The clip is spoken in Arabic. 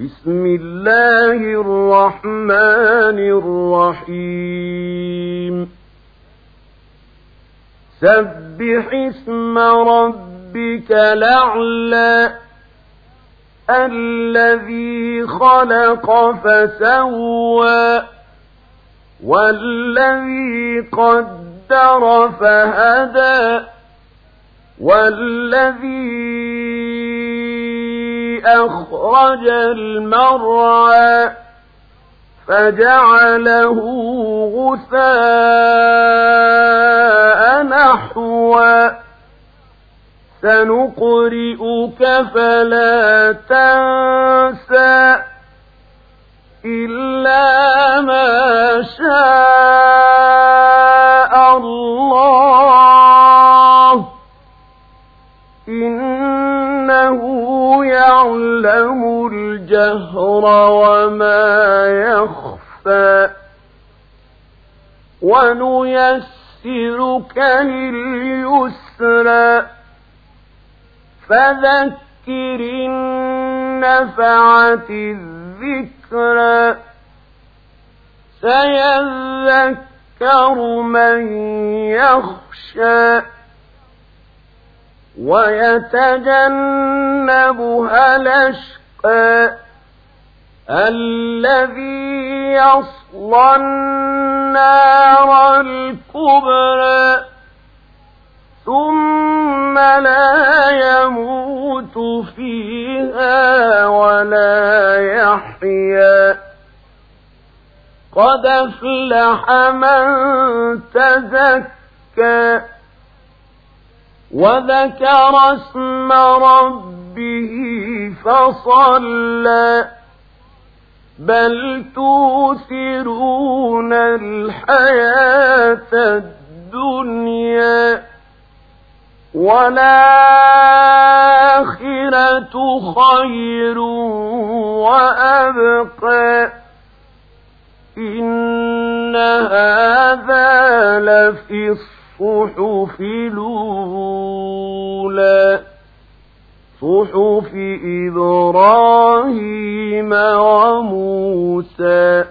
بسم الله الرحمن الرحيم. سبح اسم ربك الأعلى الذي خلق فسوى والذي قدر فهدى والذي أخرج المرعى فجعله غثاء نحوا. سنقرئك فلا تنسى إلا ما شاء الله. إنه يعلم الجهر وما يخفى ونيسرك لليسرى فذكر النفعة الذكرى سيذكر من يخشى ويتجنبها الأشقى الذي يصلى النار الكبرى ثم لا يموت فيها ولا يحيا. قد أفلح من تزكى. وذكر اسم ربه فصلى بل توثرون الحياة الدنيا والآخرة خير وأبقى إن هذا لفي الصحف الأولى صحف إبراهيم وموسى.